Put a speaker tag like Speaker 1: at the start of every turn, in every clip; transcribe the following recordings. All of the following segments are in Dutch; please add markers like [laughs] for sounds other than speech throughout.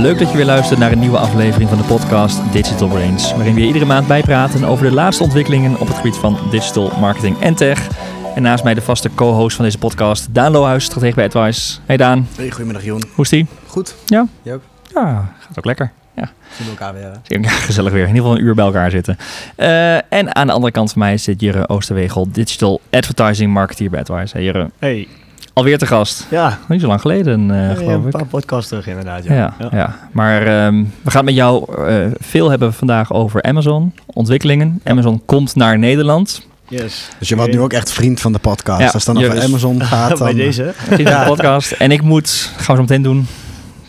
Speaker 1: Leuk dat je weer luistert naar een nieuwe aflevering van de podcast Digital Brains, waarin we iedere maand bijpraten over de laatste ontwikkelingen op het gebied van digital marketing en tech. En naast mij de vaste co-host van deze podcast, Daan Lohuis, stratege bij Advice. Hey Daan.
Speaker 2: Hey, goedemiddag Joen.
Speaker 1: Hoe is die?
Speaker 2: Goed.
Speaker 1: Ja?
Speaker 2: Ook?
Speaker 1: Ja, gaat ook lekker. Ja.
Speaker 2: Zien we elkaar weer.
Speaker 1: Ja, gezellig weer. In ieder geval een uur bij elkaar zitten. Uh, en aan de andere kant van mij zit Jurre Oosterwegel, Digital Advertising Marketeer bij Advice. Hey Jurre.
Speaker 3: Hey.
Speaker 1: Alweer te gast.
Speaker 3: Ja.
Speaker 1: Niet zo lang geleden, uh,
Speaker 3: ja,
Speaker 1: geloof
Speaker 3: ik.
Speaker 1: Een
Speaker 3: paar podcasts terug inderdaad. Ja,
Speaker 1: ja, ja. ja. Maar um, we gaan met jou uh, veel hebben vandaag over Amazon, ontwikkelingen. Amazon komt naar Nederland.
Speaker 3: Yes.
Speaker 2: Dus je wordt nu ook echt vriend van de podcast. Ja, Als het dan over Amazon [laughs] gaat. Dan...
Speaker 3: Bij deze.
Speaker 1: De podcast. En ik moet, gaan we zo meteen doen,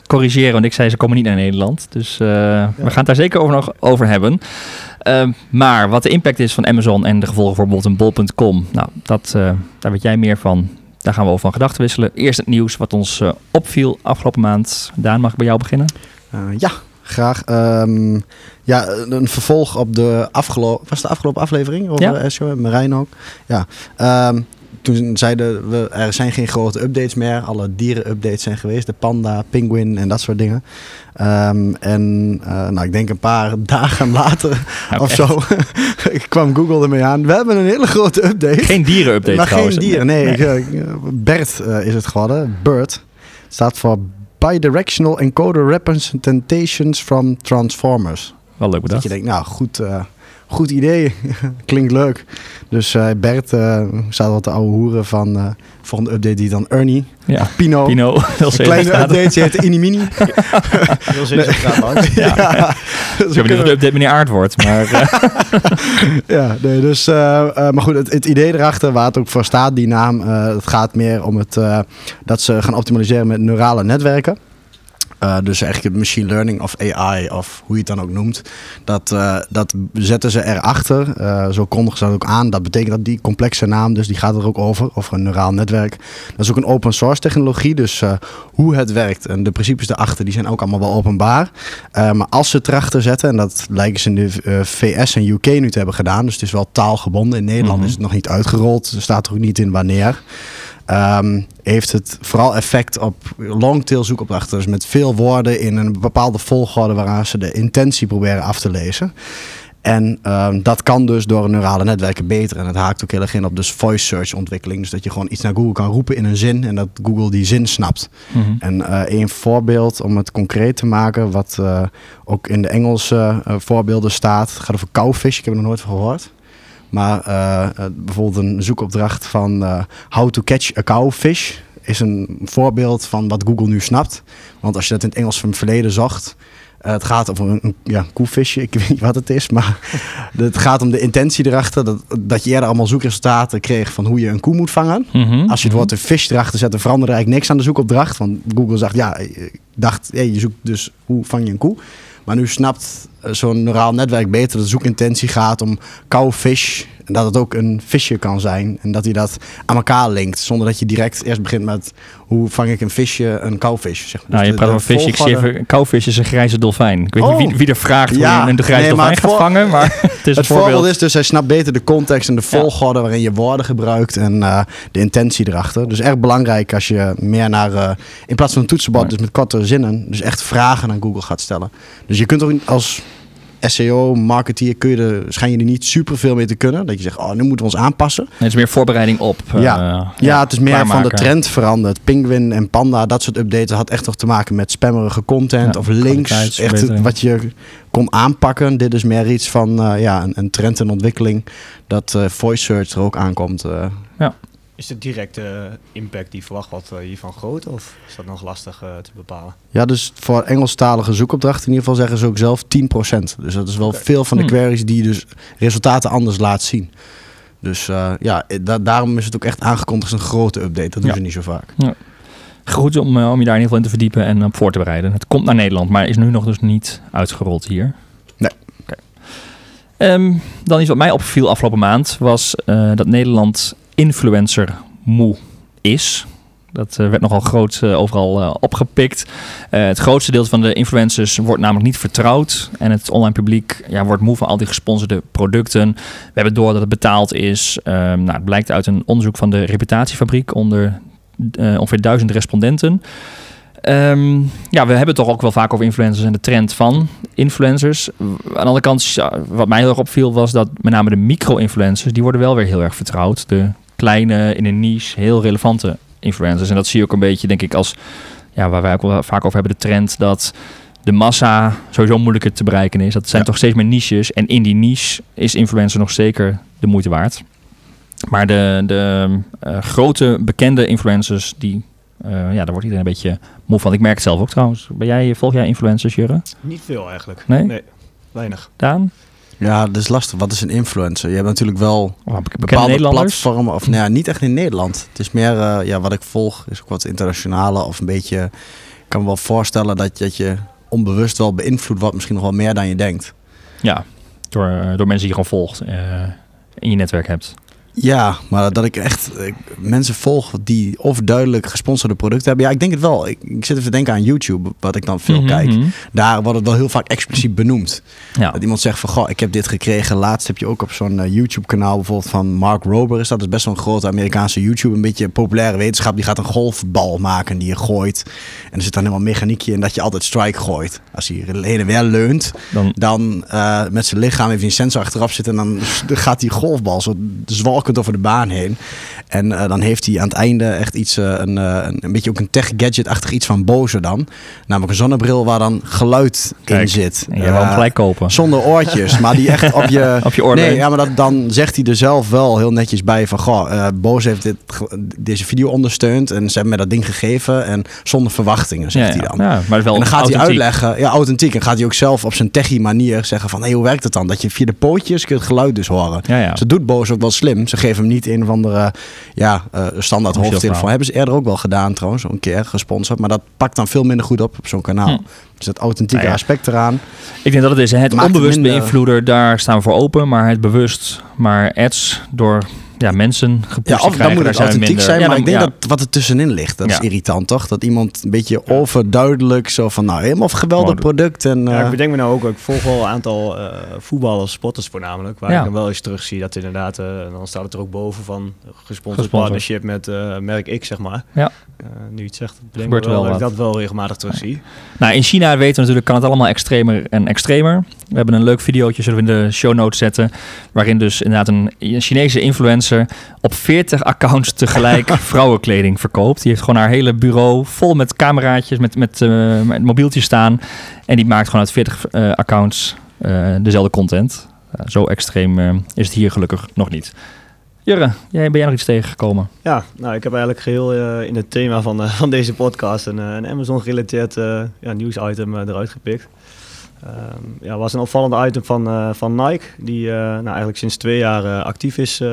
Speaker 1: corrigeren. Want ik zei ze komen niet naar Nederland. Dus uh, ja. we gaan het daar zeker over nog over hebben. Uh, maar wat de impact is van Amazon en de gevolgen voor bijvoorbeeld een bol.com. Nou, dat, uh, daar weet jij meer van. Daar gaan we over van gedachten wisselen. Eerst het nieuws wat ons uh, opviel afgelopen maand. Daan, mag ik bij jou beginnen?
Speaker 2: ja, graag. Um, ja, een vervolg op de afgelopen... Was de afgelopen aflevering over ja. En Marijn ook? Ja. Um, toen zeiden we, er zijn geen grote updates meer. Alle dieren-updates zijn geweest. De panda, penguin en dat soort dingen. Um, en uh, nou, ik denk een paar [laughs] dagen later of zo [laughs] kwam Google ermee aan. We hebben een hele grote update.
Speaker 1: Geen dieren-update
Speaker 2: Maar
Speaker 1: trouwens.
Speaker 2: geen dieren, nee. nee. Uh, Bert uh, is het geworden. BERT staat voor Bidirectional Encoder Representations from Transformers.
Speaker 1: Wel leuk bedacht.
Speaker 2: Dat je denkt, nou goed... uh, goed idee. [laughs] Klinkt leuk. Dus uh, Bert uh, zou wat de oude hoeren van uh, volgende update die dan Ernie.
Speaker 1: Ja.
Speaker 2: Pino.
Speaker 1: Pino.
Speaker 2: Een kleine update, ze heet Inimini. [laughs]
Speaker 3: Heel zin nee. [laughs]
Speaker 2: ja. ja.
Speaker 1: Dus ik weet niet of de update meneer Aard wordt, maar...
Speaker 2: ja, nee, dus... maar goed, het, het, idee erachter, waar het ook voor staat, die naam... het gaat meer om het, dat ze gaan optimaliseren met neurale netwerken. Uh, dus eigenlijk machine learning of AI of hoe je het dan ook noemt. Dat, uh, dat zetten ze erachter. Uh, zo kondigen ze dat ook aan. Dat betekent dat die complexe naam, dus die gaat er ook over. Over een neuraal netwerk. Dat is ook een open source technologie. Dus hoe het werkt en de principes erachter, die zijn ook allemaal wel openbaar. maar als ze het erachter zetten, en dat lijken ze in de VS en UK nu te hebben gedaan. Dus het is wel taalgebonden. In Nederland mm -hmm. is het nog niet uitgerold. Er staat er ook niet in wanneer. Um, heeft het vooral effect op longtail zoekopdrachten. Dus met veel woorden in een bepaalde volgorde waaraan ze de intentie proberen af te lezen. En um, dat kan dus door neurale netwerken beter. En het haakt ook heel erg in op dus voice search ontwikkeling. Dus dat je gewoon iets naar Google kan roepen in een zin en dat Google die zin snapt.
Speaker 1: Mm -hmm.
Speaker 2: En uh, een voorbeeld om het concreet te maken, wat uh, ook in de Engelse uh, voorbeelden staat. Het gaat over cowfish, ik heb er nog nooit van gehoord. Maar uh, bijvoorbeeld een zoekopdracht van uh, how to catch a cowfish is een voorbeeld van wat Google nu snapt. Want als je dat in het Engels van het verleden zocht, uh, het gaat over een, een ja, koevisje, ik [laughs] weet niet wat het is, maar [laughs] het gaat om de intentie erachter. Dat, dat je eerder allemaal zoekresultaten kreeg van hoe je een koe moet vangen.
Speaker 1: Mm -hmm.
Speaker 2: Als je het woord een fish erachter zet, dan veranderde eigenlijk niks aan de zoekopdracht. Want Google zegt, ja, ik dacht, hey, je zoekt dus hoe vang je een koe. Maar nu snapt zo'n neuraal netwerk beter dat de zoekintentie gaat om cowfish. En dat het ook een visje kan zijn. En dat hij dat aan elkaar linkt. Zonder dat je direct eerst begint met hoe vang ik een visje, een cowfish. Zeg maar.
Speaker 1: Nou, je praat over visje. Ik zie even, cowfish is een grijze dolfijn. Ik weet
Speaker 2: oh.
Speaker 1: niet wie, wie er vraagt hoe
Speaker 2: ja,
Speaker 1: je een grijze
Speaker 2: nee,
Speaker 1: dolfijn gaat vangen. Maar [laughs] het is
Speaker 2: het
Speaker 1: een voorbeeld.
Speaker 2: voorbeeld is dus, hij snapt beter de context en de volgorde ja. waarin je woorden gebruikt. En uh, de intentie erachter. Dus erg belangrijk als je meer naar, uh, in plaats van een toetsenbord, dus met korte zinnen, dus echt vragen aan Google gaat stellen. Dus je kunt ook als SEO, marketeer, kun je er, schijn je er niet super veel mee te kunnen. Dat je zegt, oh, nu moeten we ons aanpassen.
Speaker 1: Het is meer voorbereiding op.
Speaker 2: Ja, uh, ja, ja, het is meer van de trend veranderd. Penguin en Panda, dat soort updates had echt toch te maken met spammerige content ja, of links. Echt wat je kon aanpakken. Dit is meer iets van uh, ja, een, een, trend en ontwikkeling dat uh, voice search er ook aankomt.
Speaker 1: ja.
Speaker 3: Is de directe impact die verwacht wordt hiervan groot of is dat nog lastig uh, te bepalen?
Speaker 2: Ja, dus voor Engelstalige zoekopdrachten in ieder geval zeggen ze ook zelf 10%. Dus dat is wel okay. veel van de queries die dus resultaten anders laat zien. Dus uh, ja, da daarom is het ook echt aangekondigd als een grote update. Dat doen
Speaker 1: ja.
Speaker 2: ze niet zo vaak.
Speaker 1: Ja. Goed om, uh, om je daar in ieder geval in te verdiepen en op voor te bereiden. Het komt naar Nederland, maar is nu nog dus niet uitgerold hier.
Speaker 2: Nee.
Speaker 1: Okay. Um, dan iets wat mij opviel afgelopen maand was uh, dat Nederland influencer moe is. Dat uh, werd nogal groot uh, overal uh, opgepikt. het grootste deel van de influencers wordt namelijk niet vertrouwd. En het online publiek ja, wordt moe van al die gesponsorde producten. We hebben door dat het betaald is. nou, het blijkt uit een onderzoek van de Reputatiefabriek onder ongeveer duizend respondenten. Ehm, ja, we hebben het toch ook wel vaak over influencers en de trend van influencers. Aan de andere kant, wat mij heel erg opviel, was dat met name de micro-influencers, die worden wel weer heel erg vertrouwd. De kleine, in een niche, heel relevante influencers. En dat zie je ook een beetje, denk ik, als, ja, waar wij ook wel vaak over hebben, de trend dat de massa sowieso moeilijker te bereiken is. Dat zijn
Speaker 2: Ja.
Speaker 1: toch steeds meer niches. En in die niche is influencer nog zeker de moeite waard. Maar de, de eh, grote bekende influencers, die, eh, ja, daar wordt iedereen een beetje moe van. Ik merk het zelf ook trouwens. Ben jij, volg jij influencers, Jurre?
Speaker 3: Niet veel eigenlijk.
Speaker 1: Nee?
Speaker 3: weinig.
Speaker 1: Daan?
Speaker 2: Ja, dat is lastig. Wat is een influencer? Je hebt natuurlijk wel
Speaker 1: Oh,
Speaker 2: bepaalde platformen. Of nou ja, niet echt in Nederland. Het is meer, eh, ja, wat ik volg, is ook wat internationale of een beetje. Ik kan me wel voorstellen dat, dat je onbewust wel beïnvloed wordt, misschien nog wel meer dan je denkt.
Speaker 1: Ja, door, eh, door mensen die je gewoon volgt eh, in je netwerk hebt.
Speaker 2: Ja, maar dat ik echt mensen volg die overduidelijk gesponsorde producten hebben. Ja, ik denk het wel. Ik, ik zit even te denken aan YouTube, wat ik dan veel
Speaker 1: Mhm,
Speaker 2: kijk.
Speaker 1: mhm.
Speaker 2: Daar wordt het wel heel vaak expliciet benoemd.
Speaker 1: Ja.
Speaker 2: Dat iemand zegt van, goh, ik heb dit gekregen. Laatst heb je ook op zo'n eh, YouTube-kanaal bijvoorbeeld van Mark Rober. Is dat Dat is best wel een grote Amerikaanse YouTube. Een beetje populaire wetenschap. Die gaat een golfbal maken die je gooit. En er zit dan helemaal mechaniekje in dat je altijd strike gooit. Als hij heen en weer leunt,
Speaker 1: Dan,
Speaker 2: dan eh, met zijn lichaam even een sensor achteraf zitten. En dan [laughs] gaat die golfbal zo zwalkend over de baan heen. En eh, dan heeft hij aan het einde echt iets, eh, een, eh, een, een beetje ook een tech-gadget-achtig iets van Bose dan. Namelijk een zonnebril waar dan geluid in zit.
Speaker 1: en jij hem gelijk kopen.
Speaker 2: zonder oortjes, maar die echt op je... [laughs]
Speaker 1: Op je oor
Speaker 2: Nee, ja, maar dat, dan zegt hij er zelf wel heel netjes bij van... Goh, Bose heeft dit, deze video ondersteund en ze hebben me dat ding gegeven. En zonder verwachtingen, zegt
Speaker 1: ja,
Speaker 2: hij
Speaker 1: ja.
Speaker 2: dan.
Speaker 1: Ja, maar wel
Speaker 2: En dan gaat hij uitleggen, ja, authentiek. En gaat hij ook zelf op zijn techie manier zeggen van... Hey, hoe werkt het dan? Dat je via de pootjes kun je het geluid dus horen.
Speaker 1: Ja, ja.
Speaker 2: Ze doet Bose ook wel slim. Ze geven hem niet een of andere ja, eh, standaard hoofdtelefoon. Hebben ze eerder ook wel gedaan trouwens, een keer gesponsord. Maar dat pakt dan veel minder goed op op zo'n kanaal.
Speaker 1: Hm.
Speaker 2: Dus dat authentieke
Speaker 1: Nou ja.
Speaker 2: aspect eraan.
Speaker 1: Ik denk dat het is. hè. Het onbewust
Speaker 2: minder-
Speaker 1: beïnvloeden, daar staan we voor open. Maar het bewust, maar ads door ja, mensen gepusht
Speaker 2: Ja, of dan moet
Speaker 1: daar
Speaker 2: het authentiek
Speaker 1: minder-
Speaker 2: zijn,
Speaker 1: Ja,
Speaker 2: maar
Speaker 1: dan-
Speaker 2: ik denk
Speaker 1: ja.
Speaker 2: dat wat er tussenin ligt, dat
Speaker 1: Ja.
Speaker 2: is irritant toch? Dat iemand een beetje overduidelijk zo van, nou helemaal geweldig product. En,
Speaker 3: Ja,
Speaker 2: eh,
Speaker 3: ik bedenk me nou ook, ik volg wel een aantal eh, voetballers, spotters voornamelijk, waar
Speaker 1: Ja.
Speaker 3: ik dan wel eens terug zie dat inderdaad, eh, en dan staat het er ook boven van gesponsord, partnership met eh, merk X, zeg maar.
Speaker 1: Ja.
Speaker 3: Eh, nu je het zegt,
Speaker 1: Gebeurt
Speaker 3: wel,
Speaker 1: wel
Speaker 3: dat ik dat wel regelmatig terug zie.
Speaker 1: Nou, in China weten we natuurlijk, kan het allemaal extremer en extremer. We hebben een leuk videootje, zullen we in de show notes zetten. Waarin dus inderdaad een, een Chinese influencer op 40 accounts tegelijk [laughs] vrouwenkleding verkoopt. Die heeft gewoon haar hele bureau vol met cameraatjes, met, met, eh, met mobieltjes staan. En die maakt gewoon uit 40 eh, accounts eh, dezelfde content. Zo extreem is het hier gelukkig nog niet. Jurre, jij, ben jij nog iets tegengekomen?
Speaker 3: Ja, nou, ik heb eigenlijk geheel eh, in het thema van, eh, van deze podcast een, een Amazon-gerelateerd ja, nieuwsitem eruit gepikt. Ehm ja, was een opvallend item van, eh, van Nike, die eh, nou, eigenlijk sinds twee jaar eh, actief is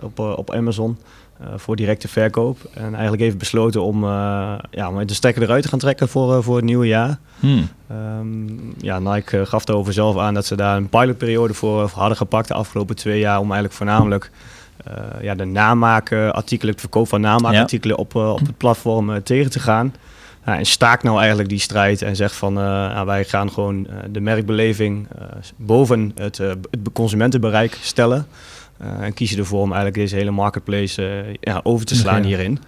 Speaker 3: op, op Amazon voor directe verkoop. En eigenlijk heeft besloten om, ja, om de stekker eruit te gaan trekken voor, voor het nieuwe jaar.
Speaker 1: Hmm.
Speaker 3: Ehm, ja, Nike gaf erover zelf aan dat ze daar een pilotperiode voor, voor hadden gepakt de afgelopen twee jaar om eigenlijk voornamelijk ja, de namaakartikelen, het verkoop van namaakartikelen op, eh, op het platform tegen te gaan. Ja, en staakt nou eigenlijk die strijd en zegt van eh, nou, wij gaan gewoon eh, de merkbeleving eh, boven het, het consumentenbereik stellen. En kiezen ervoor om eigenlijk deze hele marketplace ja, over te slaan
Speaker 1: Ja.
Speaker 3: hierin.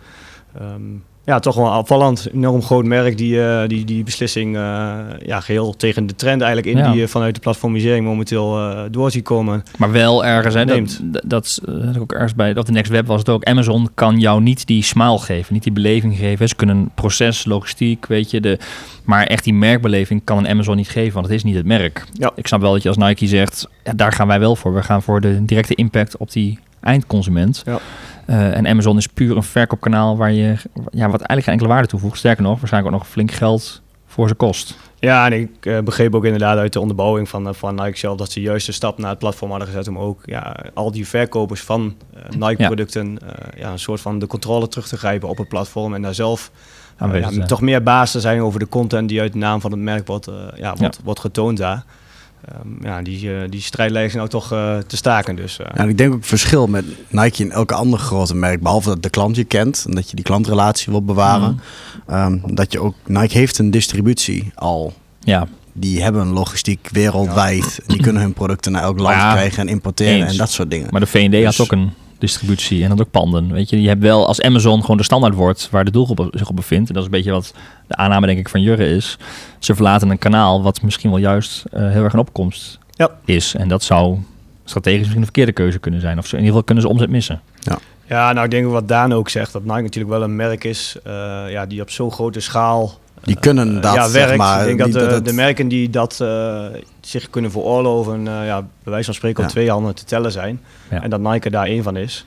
Speaker 3: Ehm, ja, toch wel opvallend. Enorm groot merk die eh, die, die beslissing eh, ja, geheel tegen de trend eigenlijk in
Speaker 1: Ja.
Speaker 3: die je vanuit de platformisering momenteel eh door ziet komen.
Speaker 1: Maar wel ergens, hè, dat,
Speaker 3: Neemt.
Speaker 1: dat, dat eh, ook ergens bij, dat de Next Web was het ook. Amazon kan jou niet die smile geven, niet die beleving geven. Ze kunnen proces, logistiek, weet je. De, maar echt die merkbeleving kan een Amazon niet geven, want het is niet het merk.
Speaker 3: Ja.
Speaker 1: Ik snap wel dat je als Nike zegt, ja, daar gaan wij wel voor. We gaan voor de directe impact op die eindconsument.
Speaker 3: Ja.
Speaker 1: Eh, en Amazon is puur een verkoopkanaal waar je, ja, wat eigenlijk geen enkele waarde toevoegt. Sterker nog, waarschijnlijk ook nog flink geld voor ze kost.
Speaker 3: Ja, en ik eh, begreep ook inderdaad uit de onderbouwing van, eh, van Nike zelf dat ze juist de stap naar het platform hadden gezet om ook ja, al die verkopers van Nike-producten eh, ja, een soort van de controle terug te grijpen op het platform en daar zelf ja, toch meer baas te zijn over de content die uit de naam van het merk wordt, ja, wordt, wordt getoond daar. Ehm, ja, die, eh, die strijd lijkt ze nou toch eh, te staken. Dus, eh,
Speaker 2: Ja, en ik denk ook het verschil met Nike en elke andere grote merk, behalve dat de klant je kent en dat je die klantrelatie wil bewaren, ehm, dat je ook Nike heeft een distributie al.
Speaker 1: Ja,
Speaker 2: Die hebben een logistiek wereldwijd. Die kunnen hun producten naar elk land
Speaker 1: Ja,
Speaker 2: krijgen en importeren
Speaker 1: eens.
Speaker 2: en dat soort dingen.
Speaker 1: maar de V&D had
Speaker 2: Dus-
Speaker 1: ook een distributie en dan ook panden. Weet je, je hebt wel als Amazon gewoon de standaard wordt waar de doelgroep zich op bevindt. En dat is een beetje wat de aanname denk ik van Jurre is. Ze verlaten een kanaal wat misschien wel juist uh, heel erg een opkomst
Speaker 3: ja.
Speaker 1: is. En dat zou strategisch misschien een verkeerde keuze kunnen zijn. Of zo, in ieder geval kunnen ze omzet missen.
Speaker 3: Ja. Ja, nou ik denk wat Daan ook zegt, dat Nike natuurlijk wel een merk is uh, ja, die op zo'n grote schaal
Speaker 2: die kunnen dat,
Speaker 3: ja,
Speaker 2: werkt. Zeg
Speaker 3: maar, ik denk dat, de, dat de, merken die dat uh, zich kunnen veroorloven, uh, ja, bij wijze van spreken op twee handen te tellen zijn. Ja. En dat Nike daar één van is.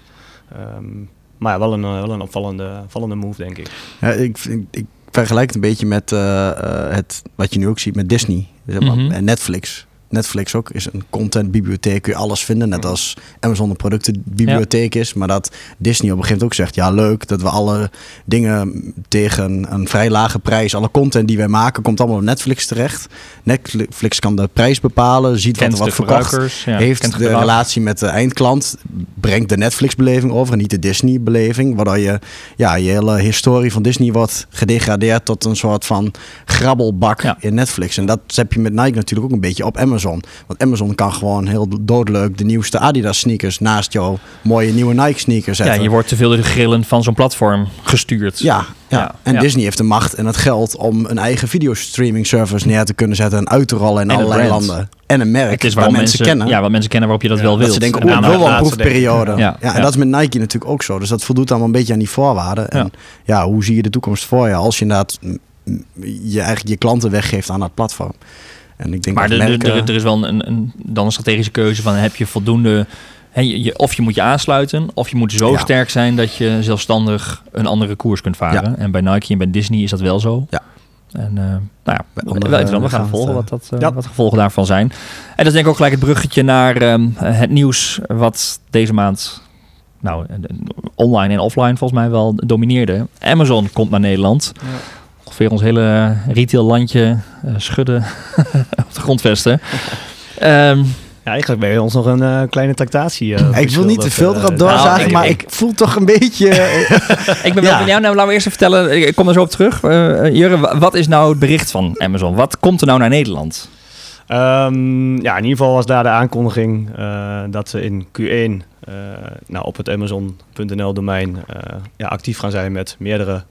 Speaker 3: Um, maar ja, wel een, wel een opvallende, opvallende move, denk ik.
Speaker 2: Ja, ik, ik, ik vergelijk het een beetje met uh, het, wat je nu ook ziet met Disney zeg maar, mm -hmm. en Netflix. Netflix ook is een contentbibliotheek, kun je alles vinden. Net als Amazon een productenbibliotheek is. Maar dat Disney op een gegeven moment ook zegt... ja, leuk dat we alle dingen tegen een vrij lage prijs... alle content die wij maken, komt allemaal op Netflix terecht. Netflix kan de prijs bepalen, ziet wat er wat verkocht. Ja, heeft de relatie met de eindklant... brengt de Netflix-beleving over en niet de Disney-beleving. Waardoor je, ja, je hele historie van Disney wordt gedegradeerd... tot een soort van grabbelbak ja. in Netflix. En dat heb je met Nike natuurlijk ook een beetje op Amazon. Amazon. Want Amazon kan gewoon heel doodleuk de nieuwste Adidas sneakers naast jouw mooie nieuwe Nike sneakers zetten.
Speaker 1: Ja, je wordt te veel door de grillen van zo'n platform gestuurd.
Speaker 2: Ja, ja. ja en ja. Disney heeft de macht en het geld om een eigen videostreaming service neer te kunnen zetten en uit te rollen in
Speaker 1: en
Speaker 2: allerlei landen. En een merk
Speaker 1: het is
Speaker 2: waar mensen,
Speaker 1: mensen
Speaker 2: kennen.
Speaker 1: Ja, wat mensen kennen waarop je dat wel wilt.
Speaker 2: Dat ze denken, oh, ik wil wel een proefperiode. Ja, ja, en dat is met Nike natuurlijk ook zo. Dus dat voldoet allemaal een beetje aan die voorwaarden. En ja, hoe zie je de toekomst voor je als je inderdaad je, eigenlijk je klanten weggeeft aan dat platform?
Speaker 1: En ik denk maar dat de, merken... er, er is wel een, een, dan een strategische keuze van heb je voldoende... He, je, of je moet je aansluiten, of je moet zo ja. sterk zijn dat je zelfstandig een andere koers kunt varen. Ja. En bij Nike en bij Disney is dat wel zo.
Speaker 2: Ja.
Speaker 1: En uh, nou ja, andere, we gaan volgen wat, dat, uh, ja. wat de gevolgen daarvan zijn. En dat is denk ik ook gelijk het bruggetje naar um, het nieuws wat deze maand nou, online en offline volgens mij wel domineerde. Amazon komt naar Nederland. Ja ongeveer ons hele retaillandje uh, schudden [laughs] op de grondvesten. um, [laughs]
Speaker 3: ja, eigenlijk ben je ons nog een uh, kleine tractatie. Uh,
Speaker 2: ik wil niet te veel erop doorzagen, nou, maar ik, ik, voel toch een beetje... [laughs]
Speaker 1: ik ben wel ja. jou. Nou, laten we eerst even vertellen. Ik kom er zo op terug. Uh, Jurre, wat is nou het bericht van Amazon? Wat komt er nou naar Nederland?
Speaker 3: Um, ja, in ieder geval was daar de aankondiging dat ze in Q1 uh, nou, op het Amazon.nl domein uh, ja, actief gaan zijn met meerdere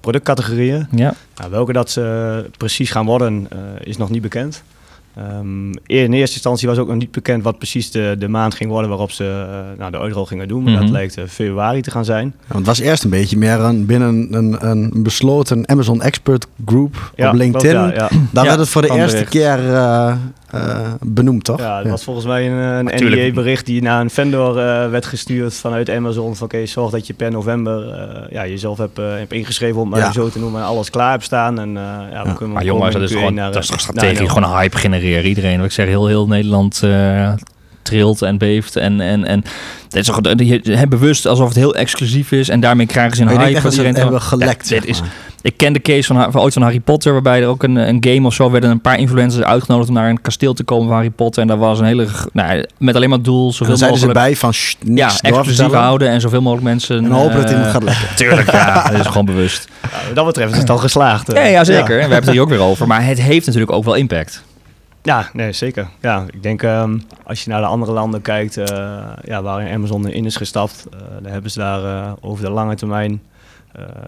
Speaker 3: productcategorieën.
Speaker 1: Ja.
Speaker 3: Nou, welke dat ze precies gaan worden is nog niet bekend. Um, in eerste instantie was ook nog niet bekend wat precies de, de maand ging worden waarop ze uh, nou, de uitrol gingen doen. Maar mm -hmm. dat leek februari te gaan zijn.
Speaker 2: Ja, want het was eerst een beetje meer een, binnen een, een besloten Amazon Expert Group ja, op LinkedIn. Klopt, ja, Daar werd het voor de eerste bericht. keer uh, uh, benoemd, toch?
Speaker 3: Ja, het was volgens mij een, een NDA-bericht die naar een vendor werd gestuurd vanuit Amazon. Van oké, okay, zorg dat je per november ja, jezelf hebt, hebt ingeschreven, om het zo te noemen, en alles klaar hebt staan. En, ja, we kunnen
Speaker 1: maar jongens, dat is gewoon, naar, dat is strategisch gewoon een hype genereren Iedereen, wat ik zeg, heel, heel Nederland uh, trilt en beeft. En, en, en dit is toch bewust alsof het heel exclusief is. En daarmee krijgen ze een hype.
Speaker 2: Dat iedereen hebben gelekt.
Speaker 1: Ja, dit is, ik ken de case van, van ooit van Harry Potter, waarbij er ook een, een game of zo werden een paar influencers uitgenodigd om naar een kasteel te komen van Harry Potter. En daar was een hele, nou, met alleen maar doel, zoveel
Speaker 2: en
Speaker 1: mogelijk.
Speaker 2: erbij van
Speaker 1: ja, exclusief houden en zoveel mogelijk mensen.
Speaker 2: En hopen uh, dat iemand gaat lekken. [laughs]
Speaker 1: Tuurlijk, ja, dat is gewoon bewust.
Speaker 3: Ja, wat dat betreft is het al geslaagd.
Speaker 1: Ja, ja zeker. Ja. We hebben het hier ook weer over. Maar het heeft natuurlijk ook wel impact.
Speaker 3: Ja, nee, zeker. Ja, ik denk um, als je naar de andere landen kijkt, uh, ja, waarin Amazon in is gestapt, uh, dan hebben ze daar uh, over de lange termijn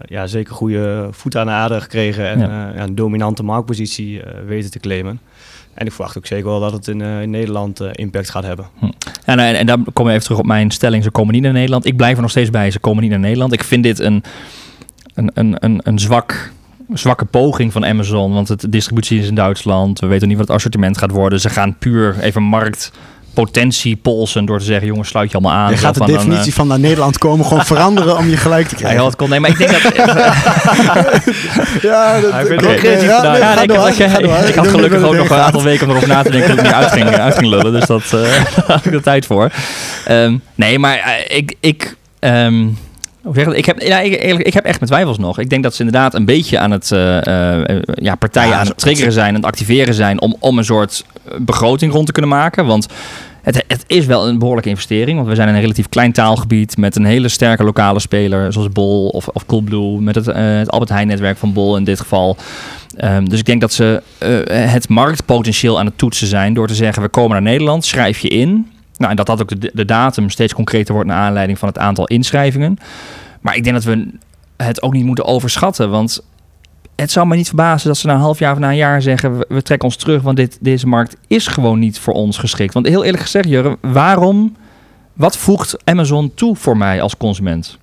Speaker 3: ja, zeker goede voet aan de aarde gekregen en ja. ja, een dominante marktpositie weten te claimen. En ik verwacht ook zeker wel dat het in, in Nederland impact gaat hebben.
Speaker 1: Hm. Ja, nou, en, en dan kom ik even terug op mijn stelling. Ze komen niet naar Nederland. Ik blijf er nog steeds bij. Ze komen niet naar Nederland. Ik vind dit een, een, een, een, een zwak zwakke poging van Amazon. Want het distributie is in Duitsland. We weten niet wat het assortiment gaat worden. Ze gaan puur even markt potentie polsen door te zeggen, jongens, sluit je allemaal aan.
Speaker 2: Je gaat de definitie uh... van naar Nederland komen gewoon [laughs] veranderen om je gelijk te krijgen.
Speaker 1: Ja, wat kon, nee, maar ik denk dat... [laughs]
Speaker 2: ja, dat,
Speaker 1: ik ben creatief ja, ja, ik, door, ik, ik had gelukkig ook nog een aantal weken om erop na te denken dat ik niet uit ging, uit ging lullen. Dus dat uh, [laughs] had ik er tijd voor. Um, nee, maar uh, ik... ik um, hoe ik? heb, ja, ik, ik, heb echt mijn twijfels nog. Ik denk dat ze inderdaad een beetje aan het uh, uh, ja, partijen ja, aan het triggeren zijn, aan het activeren zijn om, om een soort begroting rond te kunnen maken. Want het, het is wel een behoorlijke investering. Want we zijn in een relatief klein taalgebied met een hele sterke lokale speler, zoals Bol of, of Coolblue, met het, uh, het Albert Heijn netwerk van Bol in dit geval. Um, dus ik denk dat ze het marktpotentieel aan het toetsen zijn door te zeggen: we komen naar Nederland, schrijf je in. Nou, en dat dat ook de, de datum steeds concreter wordt naar aanleiding van het aantal inschrijvingen. Maar ik denk dat we het ook niet moeten overschatten. Want het zou me niet verbazen dat ze na een half jaar of na een jaar zeggen... we, we trekken ons terug, want dit, deze markt is gewoon niet voor ons geschikt. Want heel eerlijk gezegd, Jurre, waarom... Wat voegt Amazon toe voor mij als consument?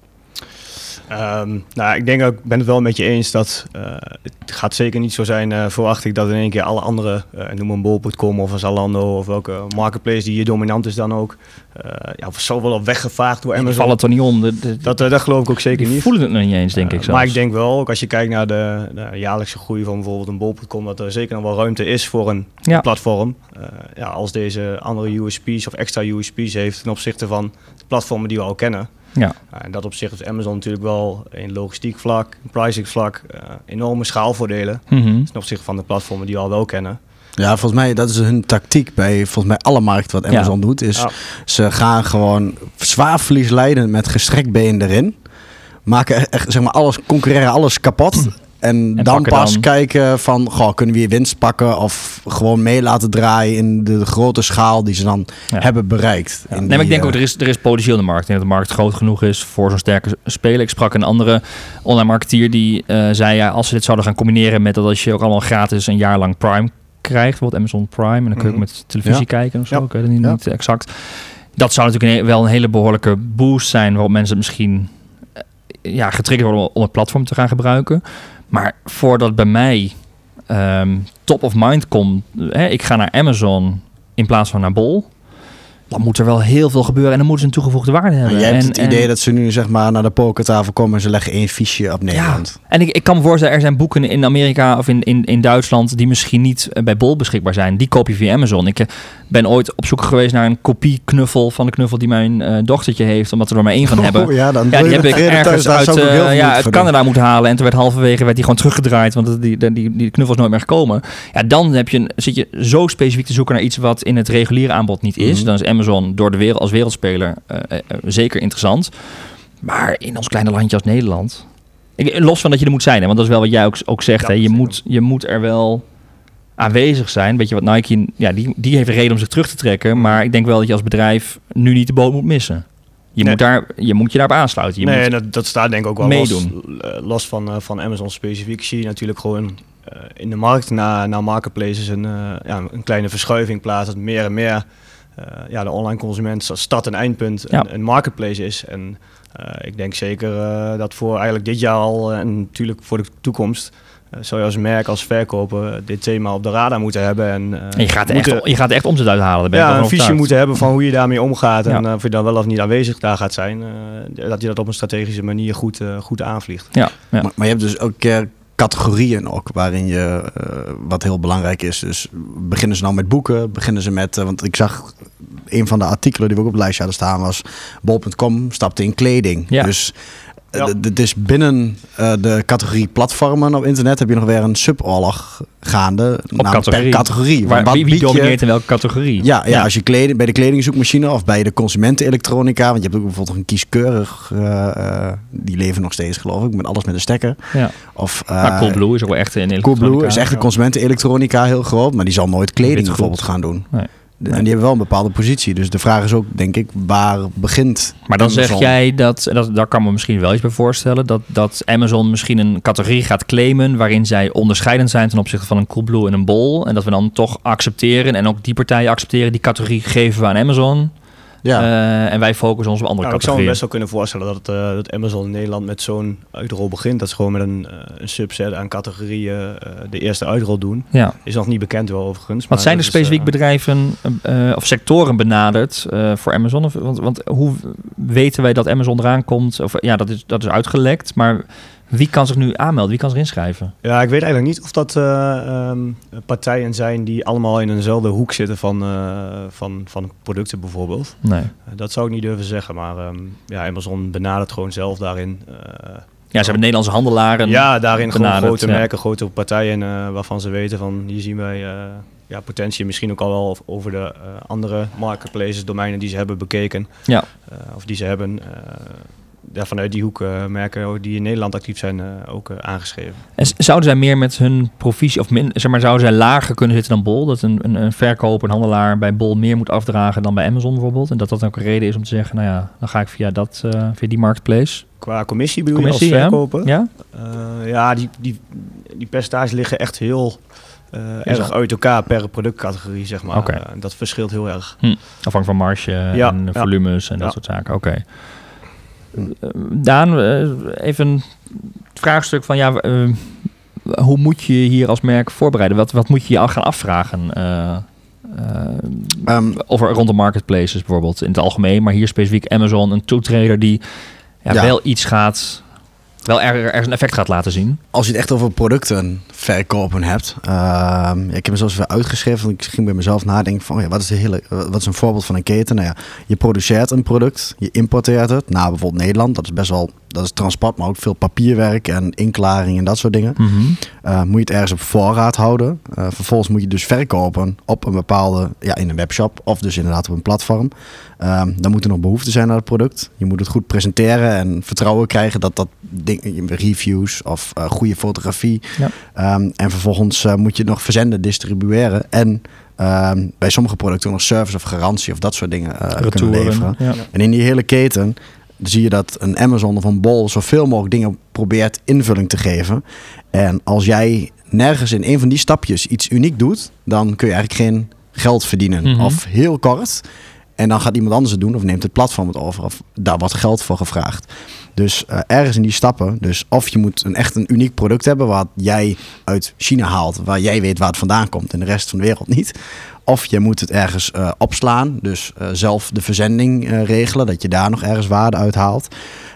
Speaker 3: Ehm, nou, ik denk ook, ik ben het wel met je eens dat uh, het gaat zeker niet zo zijn, uh, verwacht ik, dat in één keer alle andere, uh, noem een bol.com of een Zalando of welke marketplace die hier dominant is dan ook, ja, of zo wel op weggevaagd door Amazon.
Speaker 1: Vallen toch niet om? De, de,
Speaker 3: dat, dat geloof ik ook zeker niet.
Speaker 1: voelen het nog niet eens, denk ik zo.
Speaker 3: Maar ik denk wel, ook als je kijkt naar de, de jaarlijkse groei van bijvoorbeeld een bol.com, dat er zeker nog wel ruimte is voor een ja. platform. ja, als deze andere USP's of extra USP's heeft ten opzichte van de platformen die we al kennen.
Speaker 1: Ja.
Speaker 3: Uh, en dat op zich heeft Amazon natuurlijk wel in logistiek vlak, pricing vlak, uh, enorme schaalvoordelen
Speaker 1: mm -hmm.
Speaker 3: ten opzichte van de platformen die we al wel kennen.
Speaker 2: Ja, volgens mij, dat is hun tactiek bij volgens mij alle markten wat Amazon
Speaker 1: Ja.
Speaker 2: doet. Is
Speaker 3: Ja.
Speaker 2: ze gaan gewoon zwaar verlies leiden met gestrekt been erin. Maken echt, zeg maar, alles, concurreren alles kapot. En, dan pas
Speaker 1: dan-
Speaker 2: kijken van, goh, kunnen we hier winst pakken? Of gewoon mee laten draaien in de grote schaal die ze dan
Speaker 1: Ja.
Speaker 2: hebben bereikt.
Speaker 1: Ja. Nee, maar ik denk ook, er is, er is potentieel in de markt. Ik denk dat de markt groot genoeg is voor zo'n sterke speler. Ik sprak een andere online marketeer die eh, zei... Ja, als ze dit zouden gaan combineren met dat als je ook allemaal gratis een jaar lang Prime krijgt... bijvoorbeeld Amazon Prime, en dan kun je ook
Speaker 3: Mhm.
Speaker 1: met televisie
Speaker 2: Ja.
Speaker 1: kijken of zo. Ik weet het niet, niet exact. Dat zou natuurlijk een, wel een hele behoorlijke boost zijn... waarop mensen misschien eh, ja, getriggerd worden om het platform te gaan gebruiken. Maar voordat bij mij ehm, top of mind komt... Hè, ik ga naar Amazon in plaats van naar Bol... dan moet er wel heel veel gebeuren en dan moeten ze een toegevoegde waarde hebben.
Speaker 2: jij hebt
Speaker 1: En-
Speaker 2: het
Speaker 1: en-
Speaker 2: idee dat ze nu zeg maar naar de pokertafel komen en ze leggen één fiche op Nederland.
Speaker 1: En ik, ik kan me voorstellen, er zijn boeken in Amerika of in, in, in Duitsland die misschien niet eh, bij Bol beschikbaar zijn. Die koop je via Amazon. Ik eh, ben ooit op zoek geweest naar een kopie knuffel van de knuffel die mijn eh, dochtertje heeft, omdat we er maar één van [laughs] hebben.
Speaker 2: Oh, ja, dan
Speaker 1: Ja, die heb ik
Speaker 2: thuis,
Speaker 1: ergens uit, ja,
Speaker 2: doen.
Speaker 1: Canada moeten halen. En toen werd halverwege werd die gewoon teruggedraaid, want die, die, die, die knuffel is nooit meer gekomen. Ja, dan heb je een, zit je zo specifiek te zoeken naar iets wat in het reguliere aanbod niet is.
Speaker 2: Mhm.
Speaker 1: Dan is Amazon door de wereld, als wereldspeler eh, eh, eh, zeker interessant. Maar in ons kleine landje als Nederland... Ik, los van dat je er moet zijn, hè, want dat is wel wat jij ook, ook zegt. Hè, je, moet, je moet er wel aanwezig zijn. Weet je wat Nike... Ja, die, die heeft een reden om zich terug te trekken. Maar ik denk wel dat je als bedrijf nu niet de boot moet missen. Je,
Speaker 3: Nee.
Speaker 1: moet, daar, je moet je daarop aansluiten. Je
Speaker 3: nee,
Speaker 1: moet,
Speaker 3: dat, dat staat denk ik ook wel
Speaker 1: meedoen.
Speaker 3: los, los van, van Amazon specifiek. Zie je natuurlijk gewoon in de markt naar, naar marketplaces een, ja, een kleine verschuiving plaats. Dat meer en meer ja, de online consument als start- en eindpunt
Speaker 1: Ja.
Speaker 3: een, een marketplace is. En eh, ik denk zeker eh, dat voor eigenlijk dit jaar al eh, en natuurlijk voor de toekomst... eh, zou je als merk, als verkoper dit thema op de radar moeten hebben. En, eh,
Speaker 1: en je, gaat er
Speaker 3: moeten-
Speaker 1: echt, je gaat er echt omzet uithalen. Daar ben ik
Speaker 3: ja, een
Speaker 1: van
Speaker 3: visie moeten hebben van hoe je daarmee omgaat. En
Speaker 1: Ja.
Speaker 3: eh, of je dan wel of niet aanwezig daar gaat zijn. eh, dat je dat op een strategische manier goed, eh, goed aanvliegt.
Speaker 1: Ja, ja.
Speaker 2: Maar, maar je hebt dus ook categorieën ook waarin je, eh, wat heel belangrijk is. Dus beginnen ze nou met boeken? Beginnen ze met, eh, want ik zag een van de artikelen die we ook op het lijstje hadden staan was bol.com stapte in kleding.
Speaker 1: Ja.
Speaker 2: Dus
Speaker 3: Ja.
Speaker 2: d- d- dus binnen eh, de categorie platformen op internet heb je nog weer een suboorlog gaande. namelijk
Speaker 1: categorie.
Speaker 2: Per categorie.
Speaker 1: Waar,
Speaker 2: Wat
Speaker 1: wie, domineert in welke categorie?
Speaker 2: ja, ja, als je kleding, bij de kledingzoekmachine of bij de consumentenelektronica. Want je hebt ook bijvoorbeeld een kieskeurig. eh, eh, die leven nog steeds, geloof ik. Met alles met een stekker.
Speaker 1: ja.
Speaker 2: Of,
Speaker 1: Maar
Speaker 2: eh,
Speaker 1: Coolblue is ook wel echt in
Speaker 2: Coolblue
Speaker 1: elektronica.
Speaker 2: is echt de consumentenelektronica heel groot. Maar die zal nooit kleding bijvoorbeeld gaan doen.
Speaker 1: Nee.
Speaker 2: En die hebben wel een bepaalde positie. Dus de vraag is ook, denk ik, waar begint
Speaker 1: Maar dan zeg jij dat, en dat, daar kan me misschien wel iets bij voorstellen, dat, dat Amazon misschien een categorie gaat claimen waarin zij onderscheidend zijn ten opzichte van een Coolblue en een Bol. En dat we dan toch accepteren en ook die partijen accepteren, die categorie geven we aan Amazon.
Speaker 2: Ja.
Speaker 1: Eh, en wij focussen ons op andere
Speaker 3: Nou, ik zou me
Speaker 1: categorieën.
Speaker 3: best wel kunnen voorstellen dat, eh, dat Amazon in Nederland met zo'n uitrol begint. Dat ze gewoon met een, eh, een subset aan categorieën eh, de eerste uitrol doen.
Speaker 1: Ja.
Speaker 3: Is nog niet bekend wel overigens.
Speaker 1: Wat
Speaker 3: maar
Speaker 1: zijn er specifiek bedrijven eh, of sectoren benaderd eh, voor Amazon? Of, want, want hoe weten wij dat Amazon eraan komt? Of, ja, dat is, dat is uitgelekt, maar wie kan zich nu aanmelden? Wie kan zich inschrijven?
Speaker 3: Ja, ik weet eigenlijk niet of dat eh, ehm, partijen zijn die allemaal in eenzelfde hoek zitten van, eh, van, van producten bijvoorbeeld.
Speaker 1: Nee.
Speaker 3: Eh, dat zou ik niet durven zeggen, maar ehm, ja, Amazon benadert gewoon zelf daarin.
Speaker 1: Ja, ze hebben Nederlandse handelaren.
Speaker 3: ja, daarin gewoon grote
Speaker 1: ja.
Speaker 3: merken, grote partijen waarvan ze weten van hier zien wij ja, potentie misschien ook al wel over de andere marketplaces, domeinen die ze hebben bekeken.
Speaker 1: Ja.
Speaker 3: of die ze hebben. Eh, ja, vanuit die hoek uh, merken die in Nederland actief zijn uh, ook uh, aangeschreven.
Speaker 1: En zouden zij meer met hun provisie, of min, zeg maar, zouden zij lager kunnen zitten dan Bol? Dat een, een, een verkoper, een handelaar bij Bol meer moet afdragen dan bij Amazon bijvoorbeeld? En dat dat ook een reden is om te zeggen, nou ja, dan ga ik via, dat, via die marketplace.
Speaker 3: Qua commissie bedoel commissie, je als verkoper? Ja, ja? ja die, die, die percentages liggen echt heel uh, erg uit elkaar per productcategorie, zeg maar. Okay. Uh, dat verschilt heel erg.
Speaker 1: Hm. Afhankelijk van marge ja, en volumes en dat soort zaken. Oké. Okay. Daan, uh, even een vraagstuk van ja, hoe moet je hier als merk voorbereiden? Wat, wat moet je je al gaan afvragen? Um, over rond de marketplaces bijvoorbeeld in het algemeen, maar hier specifiek Amazon, een toetreder die ja, wel iets gaat wel er, ergens een effect gaat laten zien.
Speaker 2: Als je het echt over producten verkopen hebt. Uh, ik heb me zelfs uitgeschreven. Ik ging bij mezelf nadenken van oh ja, wat is de hele, wat is een voorbeeld van een keten? Nou ja, je produceert een product, je importeert het naar bijvoorbeeld Nederland. Dat is best wel dat is transport, maar ook veel papierwerk en inklaring en dat soort dingen. Mm moet je het ergens op voorraad houden. Uh, vervolgens moet je dus verkopen op een bepaalde, ja, in een webshop of dus inderdaad op een platform. Uh, dan moet er nog behoefte zijn aan het product. Je moet het goed presenteren en vertrouwen krijgen dat dat ding, reviews of uh, goede fotografie. Ja. Um, en vervolgens moet je het nog verzenden, distribueren en ehm, bij sommige producten nog service of garantie of dat soort dingen kunnen leveren. Ja. En in die hele keten zie je dat een Amazon of een Bol zoveel mogelijk dingen probeert invulling te geven. En als jij nergens in een van die stapjes iets uniek doet, dan kun je eigenlijk geen geld verdienen. Mhm. Of heel kort. En dan gaat iemand anders het doen of neemt het platform het over. Of daar wordt geld voor gevraagd. Dus uh, ergens in die stappen. Dus of je moet een echt een uniek product hebben wat jij uit China haalt. Waar jij weet waar het vandaan komt en de rest van de wereld niet. Of je moet het ergens uh, opslaan. Dus uh, zelf de verzending regelen. Dat je daar nog ergens waarde uit haalt.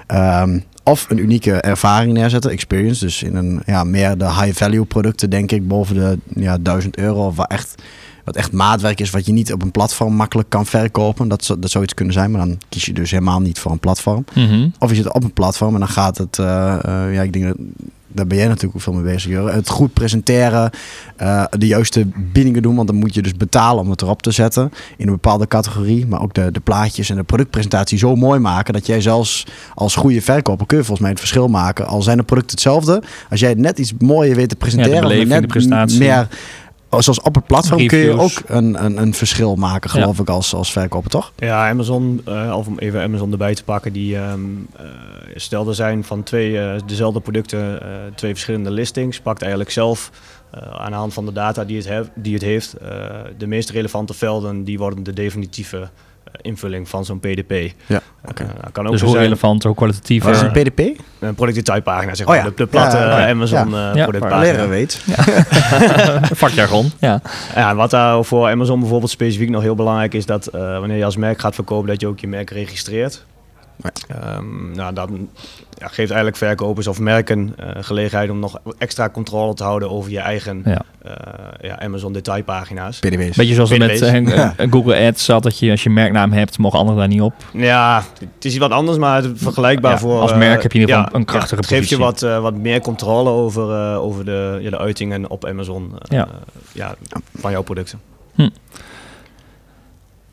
Speaker 2: Um, of een unieke ervaring neerzetten, experience. Dus in een ja, meer de high value producten, denk ik, boven de ja, 1000 euro. Of wat echt wat echt maatwerk is, wat je niet op een platform makkelijk kan verkopen. Dat, dat zou iets kunnen zijn, maar dan kies je dus helemaal niet voor een platform. Mhm. Of je zit op een platform en dan gaat het, uh, uh, ja, ik denk dat daar ben jij natuurlijk ook veel mee bezig. Joh. Het goed presenteren, uh, de juiste biedingen doen, want dan moet je dus betalen om het erop te zetten in een bepaalde categorie. Maar ook de, de plaatjes en de productpresentatie zo mooi maken dat jij zelfs als goede verkoper kun je volgens mij het verschil maken. Al zijn de producten hetzelfde, als jij het net iets mooier weet te presenteren, ja, net meer Oh, zoals op het platform kun je ook een, een, een verschil maken, geloof ik, als, als verkoper, toch?
Speaker 3: Ja, Amazon, uh, of om even Amazon erbij te pakken, die um, uh, stelde zijn van twee uh, dezelfde producten, twee verschillende listings, pakt eigenlijk zelf aan de hand van de data die het, he die het heeft, de meest relevante velden, die worden de definitieve invulling van zo'n PDP.
Speaker 1: Ja, okay. uh, kan ook dus hoe zijn, relevant, hoe kwalitatief.
Speaker 2: Wat is een PDP?
Speaker 3: Een product-type-pagina, zeg maar. Oh, ja. de, platte ja, Amazon ja. Productpagina.
Speaker 2: Leren weet. [laughs]
Speaker 1: Vakjargon, ja.
Speaker 3: ja. Wat daar voor Amazon bijvoorbeeld specifiek nog heel belangrijk is, dat uh, wanneer je als merk gaat verkopen, dat je ook je merk registreert. Um, nou, dat ja, geeft eigenlijk verkopers of merken uh, gelegenheid om nog extra controle te houden over je eigen ja. Uh, ja, Amazon detailpagina's.
Speaker 1: Beetje zoals PDW's. met uh, Google Ads zat, dat je als je merknaam hebt, mogen anderen daar niet op.
Speaker 3: Ja, het is iets wat anders, maar het vergelijkbaar voor...
Speaker 1: Als merk heb je in ieder geval een krachtige
Speaker 3: het geeft je wat, wat meer controle over, over de, ja, de uitingen op Amazon ja. van jouw producten. Hm.